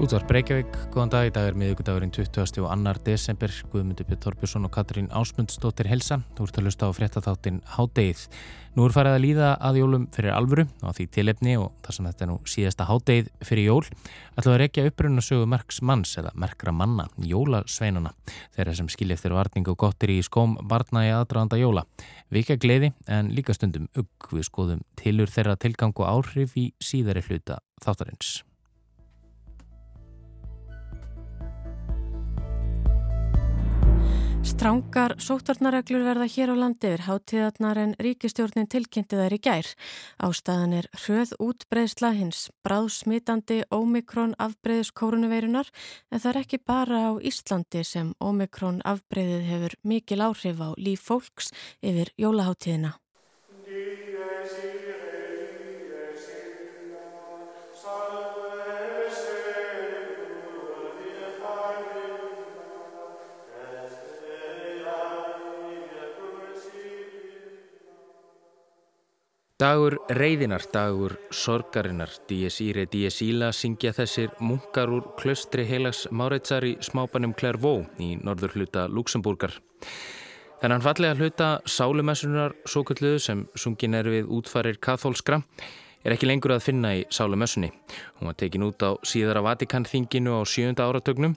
Útvar Breykjavík, góðan dag, í dag er miðugudagurinn 20. og annar desember, Guðmundur Björn Torbjörnsson og Katrín Ásmundsdóttir Helsa, þú ert að lusta á fréttatháttin Hádeið. Nú er farið að líða að jólum fyrir alvöru og því tilefni og þar sem þetta er nú síðasta Hádeið fyrir jól, ætlaðu að rekja upprunna sögu merks manns eða merkra manna, jólasveinana, þeirra sem skilja eftir varning og gottir í skóm barna í aðdraðanda jóla. Vika gleði en líka stundum ugg við skoðum tilur þeirra tilgang og áhrif í síðari hluta þáttarins. Strángar sótvarnareglur verða hér á landi yfir hátíðarnar en ríkistjórnin tilkynnti þær í gær. Ástæðan er hröð útbreysla hins bráðsmitandi ómikrón afbreyðis kórunuveirunar en það er ekki bara á Íslandi sem ómikrón afbreyðið hefur mikil áhrif á líf fólks yfir jólaháttíðina. Dagur reyðinar, dagur sorgarinnar, D.S.I.R.E. D.S.I.L.A. syngja þessir munkar úr klöstri heilags Máritsar í smábanum Clairvaux í norður hluta Luxemburgar. Þennan fallega hluta Sálumessunar, svo kalluðu sem sungin er við útfarir kathólskra, er ekki lengur að finna í Sálumessunni. Hún var tekin út á síðara Vatikanþinginu á sjönda áratögnum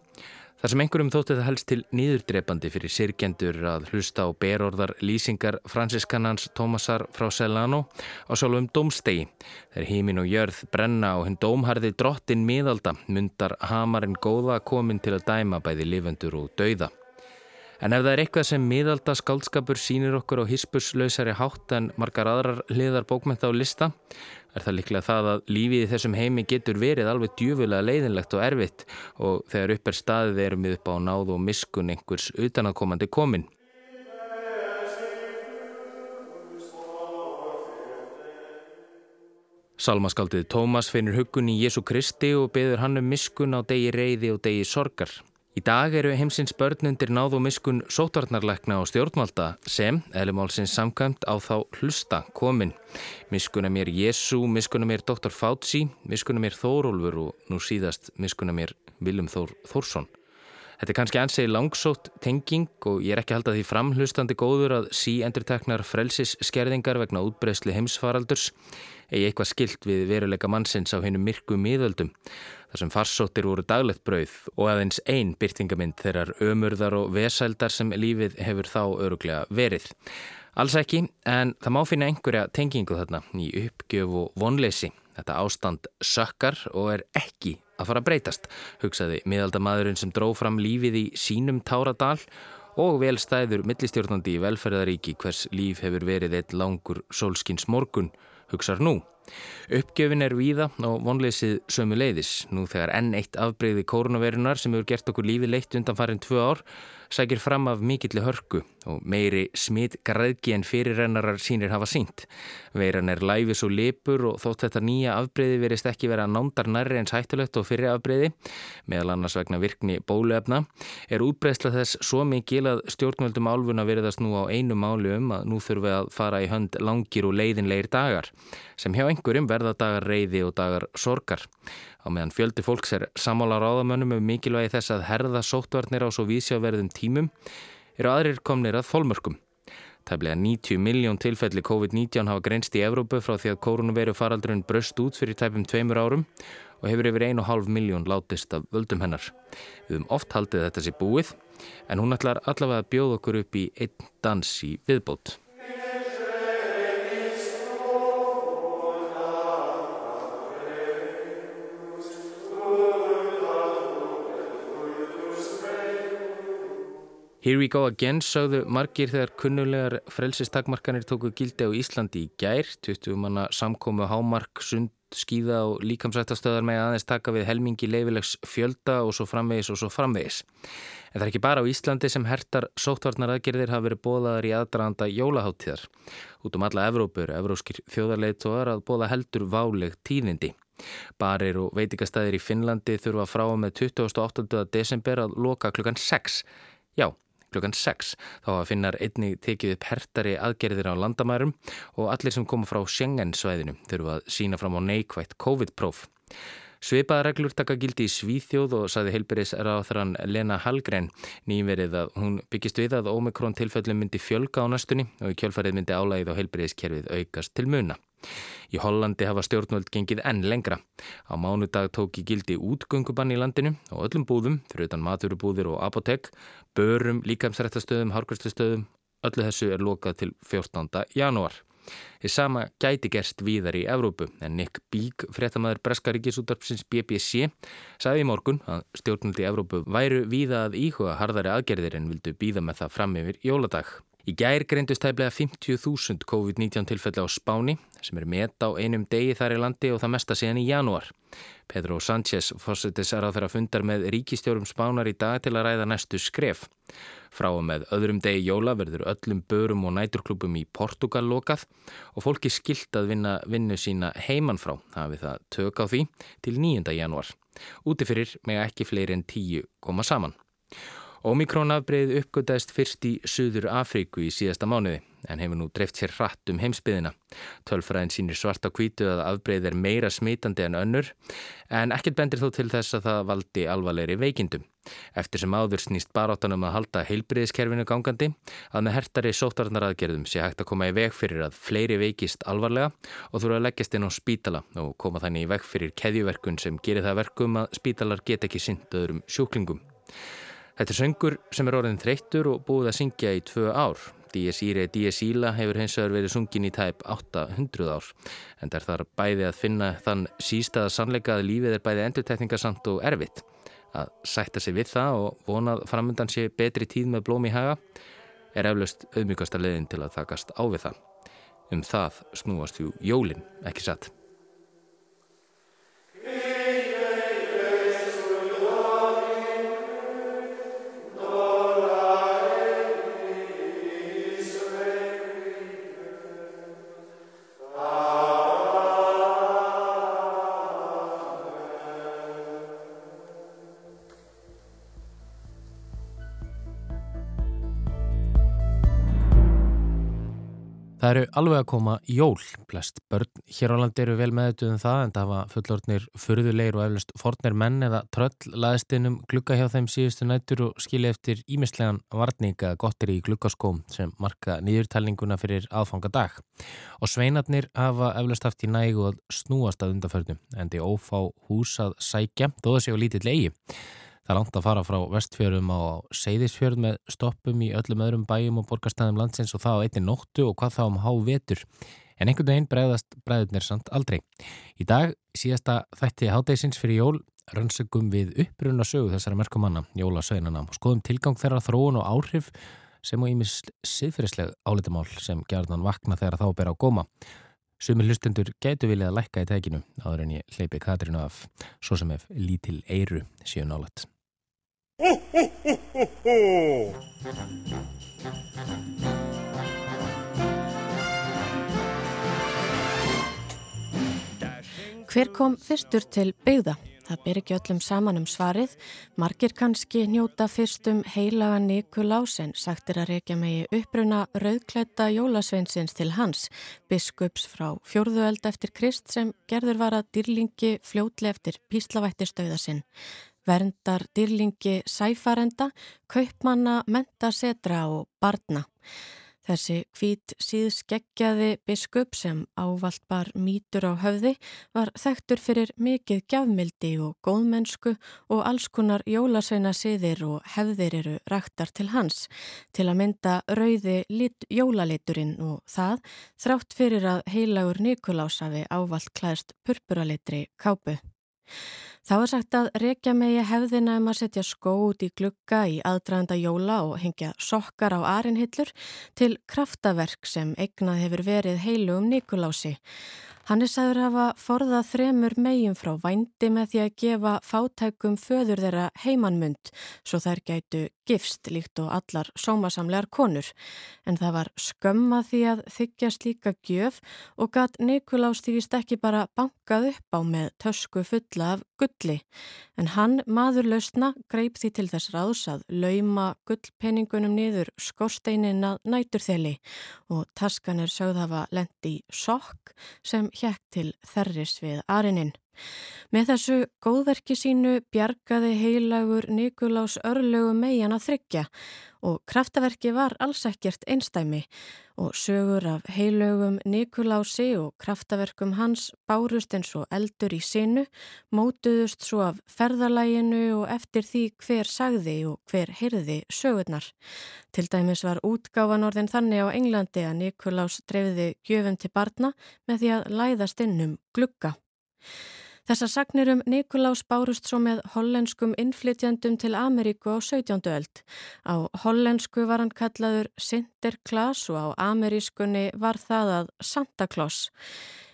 Þar sem einhverjum þótti það helst til nýðurdrepandi fyrir sirkjendur að hlusta á berorðar lýsingar fransiskanans Tómasar frá Celano á sjálfum domstegi. Þegar hímin og jörð brenna og henn dómharði drottin miðalda myndar hamarinn góða komin til að dæma bæði lifendur og dauða. En ef það er eitthvað sem miðalda skáldskapur sínir okkur á hispuslausari hátt en margar aðrar hliðar bókmenta á lista, er það líklega það að lífið í þessum heimi getur verið alveg djúfulega leiðinlegt og erfitt og þegar upp er staðið erum við upp á náðu og miskun einhvers utanakomandi komin. Salmaskaldið Tómas finnir hugun í Jésu Kristi og beður hann um miskun á degi reyði og degi sorgar. Í dag eru heimsins börn undir náð og miskun sótvarnarleikna og stjórnvalda sem, eðlumálsins samkvæmt, á þá hlusta komin. Miskuna mér Jésu, miskuna mér Dr. Fauci, miskuna mér Þórólfur og nú síðast miskuna mér Viljum Þór Þórsson. Þetta er kannski ansegi langsótt tenging og ég er ekki haldað því framhlustandi góður að sí endurteknar frelsis skerðingar vegna útbreysli heimsfaraldurs eigi eitthvað skilt við veruleika mannsins á hennu myrku miðöldum þar sem farsóttir voru daglegt brauð og aðeins einn byrtingamind þeirrar ömurðar og vesældar sem lífið hefur þá öruglega verið. Alls ekki, en það má finna einhverja tengingu þarna í uppgjöf og vonleysi. Þetta ástand sökkar og er ekki að fara að breytast, hugsaði miðaldamadurinn sem dró fram lífið í sínum táradal og velstæður millistjórnandi í velferðaríki hvers líf hefur verið eitt langur sólskins morgun hugsar nú. Uppgjöfin er víða og vonleysið sömu leiðis. Nú þegar enn eitt afbreyði kórnaverunar sem hefur gert okkur lífi leitt undan farin tvö ár sækir fram af mikilli hörku og meiri smitt græðki en fyrirrennarar sínir hafa sínt. Veiran er læfis og lipur og þótt þetta nýja afbreyði verist ekki vera nándar nærri eins hættulegt og fyrir afbreyði, meðal annars vegna virkni bóluefna, er útbreyðsla þess svo mikil að stjórnvöldum álfuna veriðast nú á einu máli um að nú þurfum við að fara í hönd langir og leiðinleir dagar, sem hjá einhverjum verða dagar reyði og dagar sorgar. Á meðan fjöldi fólks er samála ráðamönnum um mikilvægi þess að herða sóttvarnir á svo vísjáverðum tímum eru aðrir komnir að þólmörkum. Tæmlega 90 miljón tilfelli COVID-19 hafa grenst í Evrópu frá því að koronaviru faraldurinn bröst út fyrir tæpum tveimur árum og hefur yfir 1,5 miljón látist af völdum hennar. Við höfum oft haldið þetta sér búið en hún ætlar allavega að bjóða okkur upp í einn dans í viðbót. Here we go again sögðu margir þegar kunnulegar frelsistakmarkanir tóku gildi á Íslandi í gær, 20 manna samkómu hámark, sund, skíða og líkamsrættastöðar með aðeins taka við helmingi leifilegs fjölda og svo framvegis og svo framvegis. En það er ekki bara á Íslandi sem hertar sóttvarnar aðgerðir hafa verið bóðaðar í aðdraðanda jólaháttíðar. Út um alla Evrópur, evróskir þjóðarleitóðar að bóða heldur váleg tíðindi. Barir og veitikastæðir í Finnlandi þurfa frá með 28. desember að loka klukkan 6. Já, klukkan 6. Þá að finnar einni tekið upp hertari aðgerðir á landamærum og allir sem koma frá Schengen-svæðinu þurfu að sína fram á neikvægt COVID-próf. Sveipaða reglur taka gildi í Svíþjóð og saði heilbyrðis ráþrann Lena Hallgren nýverið að hún byggist við að Omikron tilfellum myndi fjölga á næstunni og í kjölfarið myndi álægið á heilbyrðiskerfið aukast til muna. Í Hollandi hafa stjórnvöld gengið enn lengra. Á mánudag tók í gildi útgöngubann í landinu og öllum búðum, fyrir utan maturubúðir og apotek, börum, líkamsrættastöðum, hárkværslustöðum, öllu þessu er lokað til 14. janúar. Þið sama gæti gerst víðar í Evrópu en Nick Bík, fréttamaður Breskaríkisútarpsins BBC, sagði í morgun að stjórnvöld í Evrópu væru víða að íhuga harðari aðgerðir en vildu býða með það fram yfir jóladag. Í gær greindust tæplega 50.000 COVID-19 tilfelli á Spáni sem er met á einum degi þar í landi og það mesta síðan í janúar. Pedro Sánchez fórsetis er á þeirra fundar með ríkistjórum Spánar í dag til að ræða næstu skref. Frá og með öðrum degi jóla verður öllum börum og næturklubum í Portugal lokað og fólki skilt að vinna vinnu sína heimanfrá, hafið það tök á því, til 9. janúar. Útifyrir með ekki fleiri en 10 koma saman. Omikronafbreið uppgötaðist fyrst í Suður Afríku í síðasta mánuði en hefur nú dreft sér hratt um heimsbyðina. Tölfræðin sínir svarta kvítu að afbreið er meira smitandi en önnur en ekkert bendir þó til þess að það valdi alvarleiri veikindum. Eftir sem áður snýst baráttanum að halda heilbriðiskerfinu gangandi að með hertari sóttarnaraðgerðum sé hægt að koma í veg fyrir að fleiri veikist alvarlega og þurfa að leggjast inn á spítala og koma þannig í veg fyrir keðjuverkun sem gerir það verkum að spítalar get ekki synd öðrum sjúklingum. Þetta er söngur sem er orðin þreyttur og búið að syngja í tvö ár. D.S.I.R.E. D.S.I.L.A. hefur hins vegar verið sungin í tæp 800 ár. En það er þar bæði að finna þann sístaða sannleika að lífið er bæði endurtekningasamt og erfitt. Að sætta sig við það og vonað framöndan sé betri tíð með blóm í haga er eflaust auðmyggjasta leðin til að takast á við það. Um það snúast þú jólinn, ekki satt. Það eru alveg að koma jól, blest börn. Hér á landi eru vel meðutuð um það en það var fullortnir fyrðulegir og eflust fornir menn eða tröll laðist inn um glukka hjá þeim síðustu nættur og skilja eftir ímislegan varninga gottir í glukkaskóm sem marka nýðurtalninguna fyrir aðfangadag. Og sveinarnir hafa eflust haft í nægu að snúast að undarförnu en því ófá hús að sækja þó það séu lítill eigi. Það er langt að fara frá vestfjörðum á seyðisfjörð með stoppum í öllum öðrum bæjum og borgarstæðum landsins og það á einni nóttu og hvað þá um há vetur. En einhvern veginn bregðast bregðurnir samt aldrei. Í dag, síðasta þætti hátægisins fyrir jól, rannsökum við uppruna sögu þessara merkumanna, jólasöginana og skoðum tilgang þeirra þróun og áhrif sem og ímis siðfyrirsleg álitamál sem gerðan vakna þegar þá ber á góma. Sumi hlustendur gætu vilja að lækka í tækinu áður en ég hleypi Katrinu af svo sem ef lítil eiru síu nálat. Hver kom fyrstur til byggða? Það ber ekki öllum saman um svarið. Margir kannski njóta fyrstum heilaga Nikulás en sagtir að reykja megi uppruna rauðklætta jólasveinsins til hans, biskups frá fjórðueld eftir Krist sem gerður var að dýrlingi fljótli eftir píslavættistöða sinn verndar dýrlingi sæfarenda, kaupmanna, mentasetra og barna. Þessi hvít síðskeggjaði biskup sem ávalt bar mítur á höfði var þekktur fyrir mikið gjafmildi og góðmennsku og allskunnar jólasveina siðir og hefðir eru ræktar til hans til að mynda rauði lit jólaliturinn og það þrátt fyrir að heilagur Nikolásafi ávalt klæðst purpuralitri kápu. Þá er sagt að rekja megi hefðina um að setja skó út í glugga í aðdraðanda jóla og hengja sokkar á arinhillur til kraftaverk sem eignað hefur verið heilu um Nikolási. Hann er sagður að hafa forðað þremur megin frá vændi með því að gefa fátækum föður þeirra heimannmund svo þær gætu gifst líkt og allar sómasamlegar konur. En það var skömma því að þykjast líka gjöf og gatt Nikolás vist ekki bara bankað upp á með tösku fulla af gulli. En hann, maður lausna, greip því til þess ráðs að lauma gullpenningunum niður skorsteinin að næturþeli og taskan er sögð hafa lendi sokk sem hjekk til þerris við arinin. Með þessu góðverki sínu bjargaði heilagur Nikulás örlögu megin að þryggja og kraftaverki var alls ekkert einstæmi og sögur af heilögum Nikulási og kraftaverkum hans bárust eins og eldur í sinu, mótuðust svo af ferðalæginu og eftir því hver sagði og hver heyrði sögurnar. Til dæmis var útgáfan orðin þannig á Englandi að Nikulás drefiði gjöfum til barna með því að læðast inn um glugga. Þessar sagnir um Nikolás bárust svo með hollenskum innflytjandum til Ameríku á 17. öld. Á hollensku var hann kallaður Sinterklaas og á amerískunni var það að Santa Claus.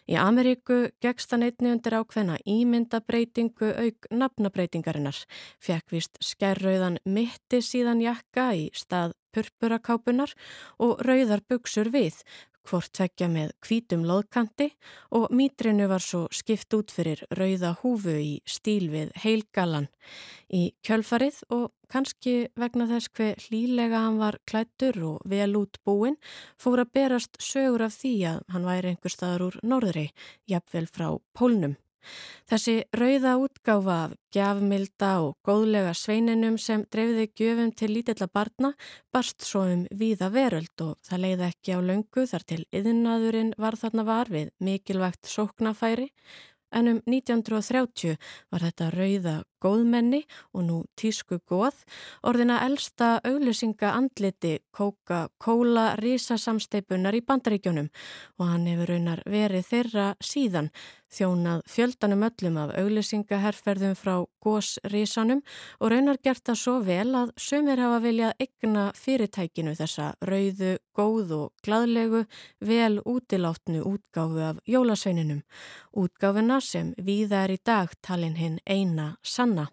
Í Ameríku gegst hann einni undir ákveðna ímyndabreitingu auk nafnabreitingarinnar. Fjekk vist skærrauðan mitti síðan jakka í stað purpurakápunar og rauðar buksur við hvort tvekja með kvítum loðkanti og mítrinu var svo skipt út fyrir rauða húfu í stíl við heilgalan í kjölfarið og kannski vegna þess hver hlílega hann var klættur og vel út búin fór að berast sögur af því að hann væri einhver staðar úr norðri, jafnvel frá pólnum. Þessi rauða útgáfa af gjafmilda og góðlega sveininum sem drefiði gjöfum til lítilla barna barst svo um víða veröld og það leiði ekki á löngu þar til yðinnaðurinn var þarna var við mikilvægt sóknafæri en um 1930 var þetta rauða góðmenni og nú tísku góð orðina elsta auglýsinga andliti Coca-Cola risasamsteipunar í bandaríkjónum og hann hefur raunar verið þeirra síðan þjónað fjöldanum öllum af auglýsingaherrferðum frá gósrisanum og raunar gert það svo vel að sömur hafa viljað egna fyrirtækinu þessa rauðu, góð og gladlegu vel útilátnu útgáfu af jólasveininum. Útgáfuna sem víða er í dag talin hinn eina sanna.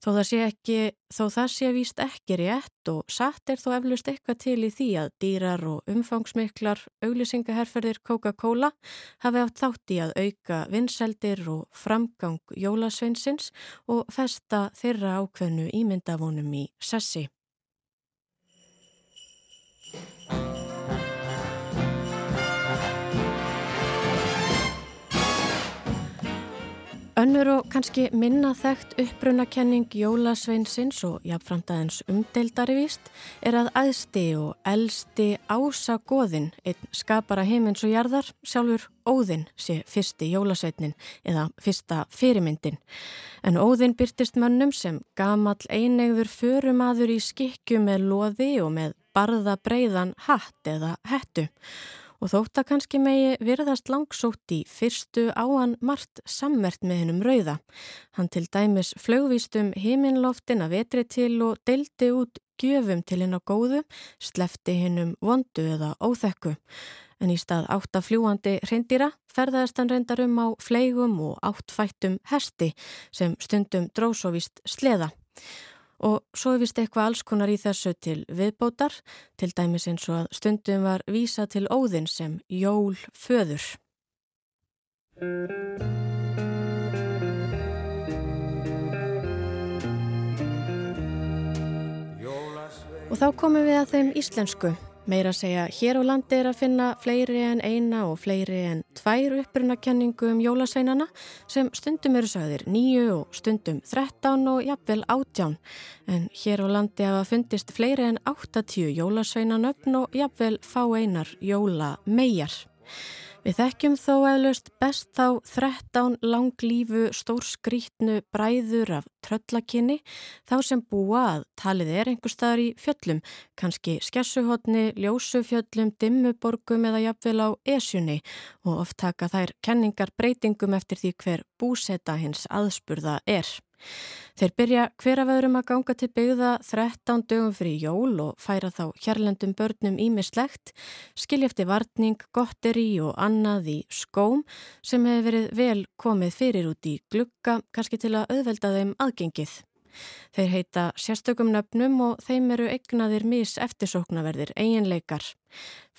Þó það ekki, þó það sé víst ekki rétt og satt er þó eflust eitthvað til í því að dýrar og umfangsmiklar auglýsingaherferðir Coca-Cola hafi átt þátt í að auka vinseldir og framgang jólasveinsins og festa þeirra ákveðnu ímyndavonum í sessi. Önnur og kannski minna þekkt uppbrunakenning Jólasveinsins og jafnframtaðins umdeildari vist er að aðsti og elsti ása goðin einn skapara heimins og jarðar sjálfur Óðinn sé fyrsti Jólasveitnin eða fyrsta fyrirmyndin. En Óðinn byrtist mönnum sem gamall einegður förumadur í skikju með loði og með barða breyðan hatt eða hettu og þótt að kannski megi virðast langsótt í fyrstu áan margt sammert með hennum rauða. Hann til dæmis flögvístum heiminloftin að vetri til og deildi út gjöfum til henn á góðu, slefti hennum vondu eða óþekku. En í stað áttafljúandi reyndýra ferðaðist hann reyndar um á fleigum og áttfættum hesti sem stundum drósovist sleða. Og svo er vist eitthvað alls konar í þessu til viðbótar, til dæmis eins og að stundum var vísa til óðinn sem jól föður. Og þá komum við að þeim íslensku. Meira að segja, hér á landi er að finna fleiri en eina og fleiri en tvær upprunakenningu um jólasveinana sem stundum eru sagðir nýju og stundum þrettán og jafnvel átján. En hér á landi hafa fundist fleiri en áttatíu jólasveinanöfn og jafnvel fá einar jólamegar. Við þekkjum þó eðlust best þá 13 langlífu stórskrítnu bræður af tröllakinni þá sem búa að talið er einhver staðar í fjöllum, kannski skessuhotni, ljósufjöllum, dimmuborgum eða jafnvel á esjunni og oft taka þær kenningar breytingum eftir því hver búseta hins aðspurða er. Þeir byrja hver af öðrum að ganga til byggða 13 dögum fyrir jól og færa þá hérlendum börnum ímislegt, skilja eftir vartning, gotteri og annað í skóm sem hefur verið vel komið fyrir út í glukka, kannski til að auðvelda þeim aðgengið. Þeir heita sérstökum nöfnum og þeim eru egnaðir mis eftirsóknarverðir, eiginleikar.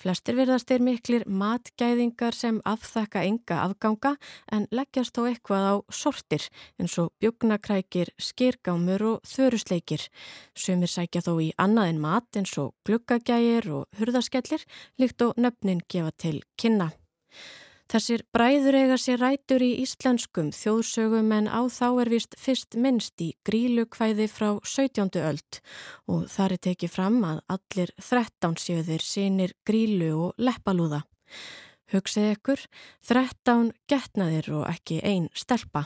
Flestir verðast er miklir matgæðingar sem afþakka enga afganga en leggjast þó eitthvað á sortir eins og bjögnakrækir, skirgámur og þörusleikir. Sumir sækja þó í annað en mat eins og gluggagægir og hurðaskellir líkt og nöfnin gefa til kynna. Þessir bræður eiga sér rætur í íslenskum þjóðsögum en á þá er vist fyrst minnst í grílukvæði frá 17. öld og þar er tekið fram að allir 13 sjöðir sinir grílu og leppalúða. Hugsið ykkur, 13 getnaðir og ekki einn stelpa.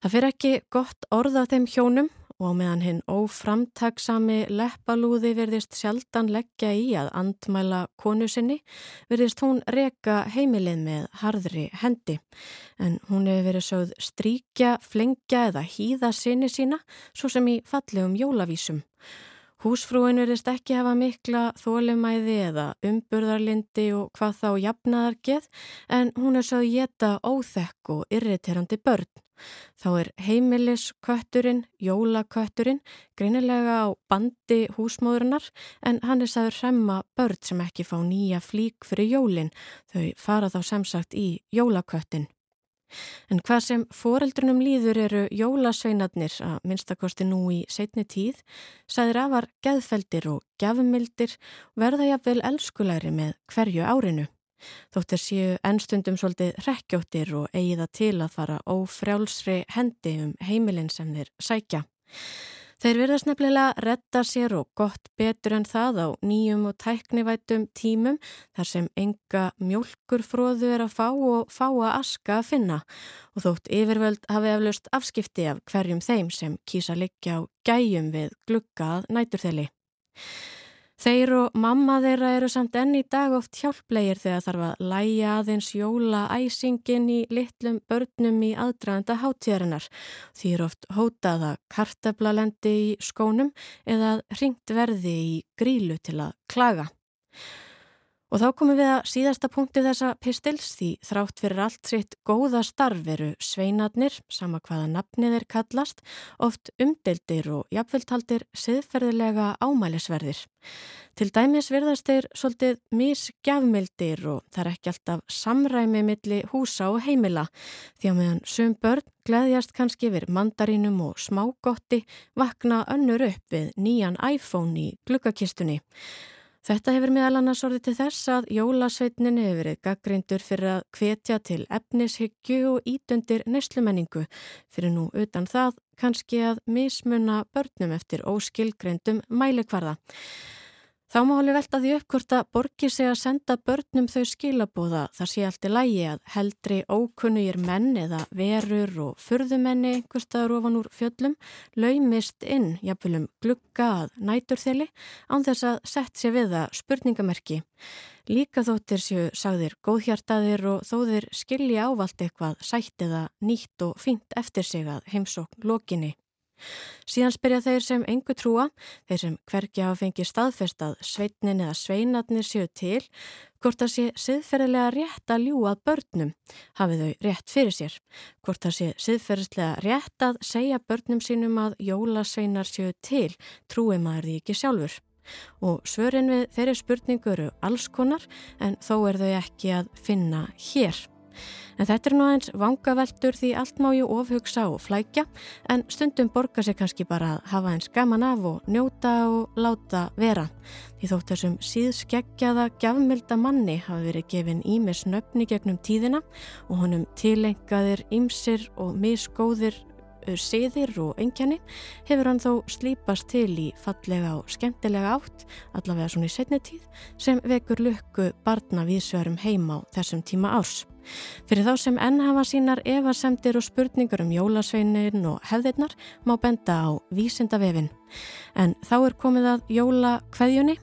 Það fyrir ekki gott orð af þeim hjónum og meðan hinn óframtagsami leppalúði verðist sjaldan leggja í að andmæla konu sinni, verðist hún reka heimilið með harðri hendi. En hún hefur verið sögð stríkja, flengja eða hýða sinni sína, svo sem í fallegum jólavísum. Húsfrúin verðist ekki hafa mikla þólimæði eða umburðarlindi og hvað þá jafnaðar geð, en hún er sögð geta óþekk og irriterandi börn. Þá er heimiliskötturinn, jólakötturinn, greinilega á bandi húsmóðurinnar en hann er sæður hremma börn sem ekki fá nýja flík fyrir jólinn. Þau fara þá semsagt í jólaköttin. En hvað sem foreldrunum líður eru jólasveinarnir að minnstakosti nú í setni tíð, sæðir afar geðfeldir og gefumildir verða jafnvel elskulæri með hverju árinu. Þóttir séu ennstundum svolítið rekkjóttir og eigiða til að fara ófrjálsri hendi um heimilin sem þeir sækja. Þeir verðast nefnilega retta sér og gott betur en það á nýjum og tæknivætum tímum þar sem enga mjölkurfróðu er að fá og fá að aska að finna og þótt yfirvöld hafi eflaust afskipti af hverjum þeim sem kýsa liggja á gæjum við glukkað næturþeli. Þeir og mamma þeirra eru samt enn í dag oft hjálplegir þegar þarf að læja aðeins jóla æsingin í litlum börnum í aðdraganda hátíðarinnar. Því er oft hótaða kartablalendi í skónum eða ringt verði í grílu til að klaga. Og þá komum við að síðasta punkti þessa pistils því þrátt fyrir allt sitt góða starf veru sveinarnir, sama hvaða nafnið er kallast, oft umdeldir og jafnveldtaldir siðferðilega ámælisverðir. Til dæmis virðast þeir svolítið misgjafmildir og það er ekki alltaf samræmi milli húsa og heimila því að meðan sum börn gleðjast kannski yfir mandarínum og smágotti vakna önnur upp við nýjan iPhone í glukkakistunni. Þetta hefur meðal annars orðið til þess að jólasveitnin hefur verið gaggreindur fyrir að hvetja til efnishyggju og ítundir neyslumenningu fyrir nú utan það kannski að mismunna börnum eftir óskilgreindum mælikvarða. Þá má alveg velta því upp hvort að borgir sig að senda börnum þau skilabóða þar sé allt í lægi að heldri ókunnugir menn eða verur og furðumenni einhverstaður ofan úr fjöllum laumist inn jafnvelum glugga að næturþeli án þess að sett sér við að spurningamerki. Líka þóttir séu sagðir góðhjartaðir og þóðir skilja ávalt eitthvað sætt eða nýtt og fínt eftir sig að heimsókn lokinni. Síðan spyrja þeir sem engu trúa, þeir sem hvergi hafa fengið staðfest að sveitnin eða sveinatnir séu til, hvort það sé siðferðilega rétt að ljúa börnum, hafið þau rétt fyrir sér. Hvort það sé siðferðislega rétt að segja börnum sínum að jólasveinar séu til, trúi maður því ekki sjálfur. Og svörin við þeirri spurningu eru alls konar en þó er þau ekki að finna hér. En þetta er nú aðeins vangaveltur því allt má ju ofhugsa og flækja en stundum borgar sér kannski bara að hafa eins gaman af og njóta og láta vera. Því þótt þessum síðskeggjaða gjafmilda manni hafi verið gefin ímis nöfni gegnum tíðina og honum tilengaðir ímsir og misgóðir siðir og engjanni hefur hann þó slípast til í fallega og skemmtilega átt, allavega svona í setni tíð, sem vekur lukku barna viðsverum heima á þessum tíma árs. Fyrir þá sem enn hafa sínar evasemdir og spurningar um jólasveinin og hefðirnar má benda á vísindavefin. En þá er komið að jóla kveðjunni.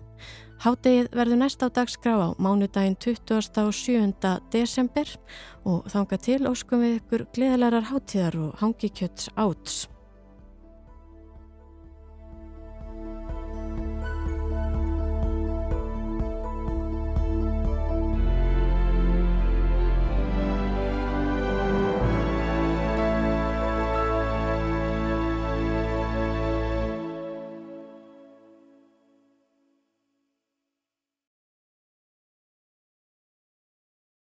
Hádegið verður næst á dagskrá á mánudaginn 27. desember og þánga til óskum við ykkur gleðilegar hátíðar og hangikjöts áts.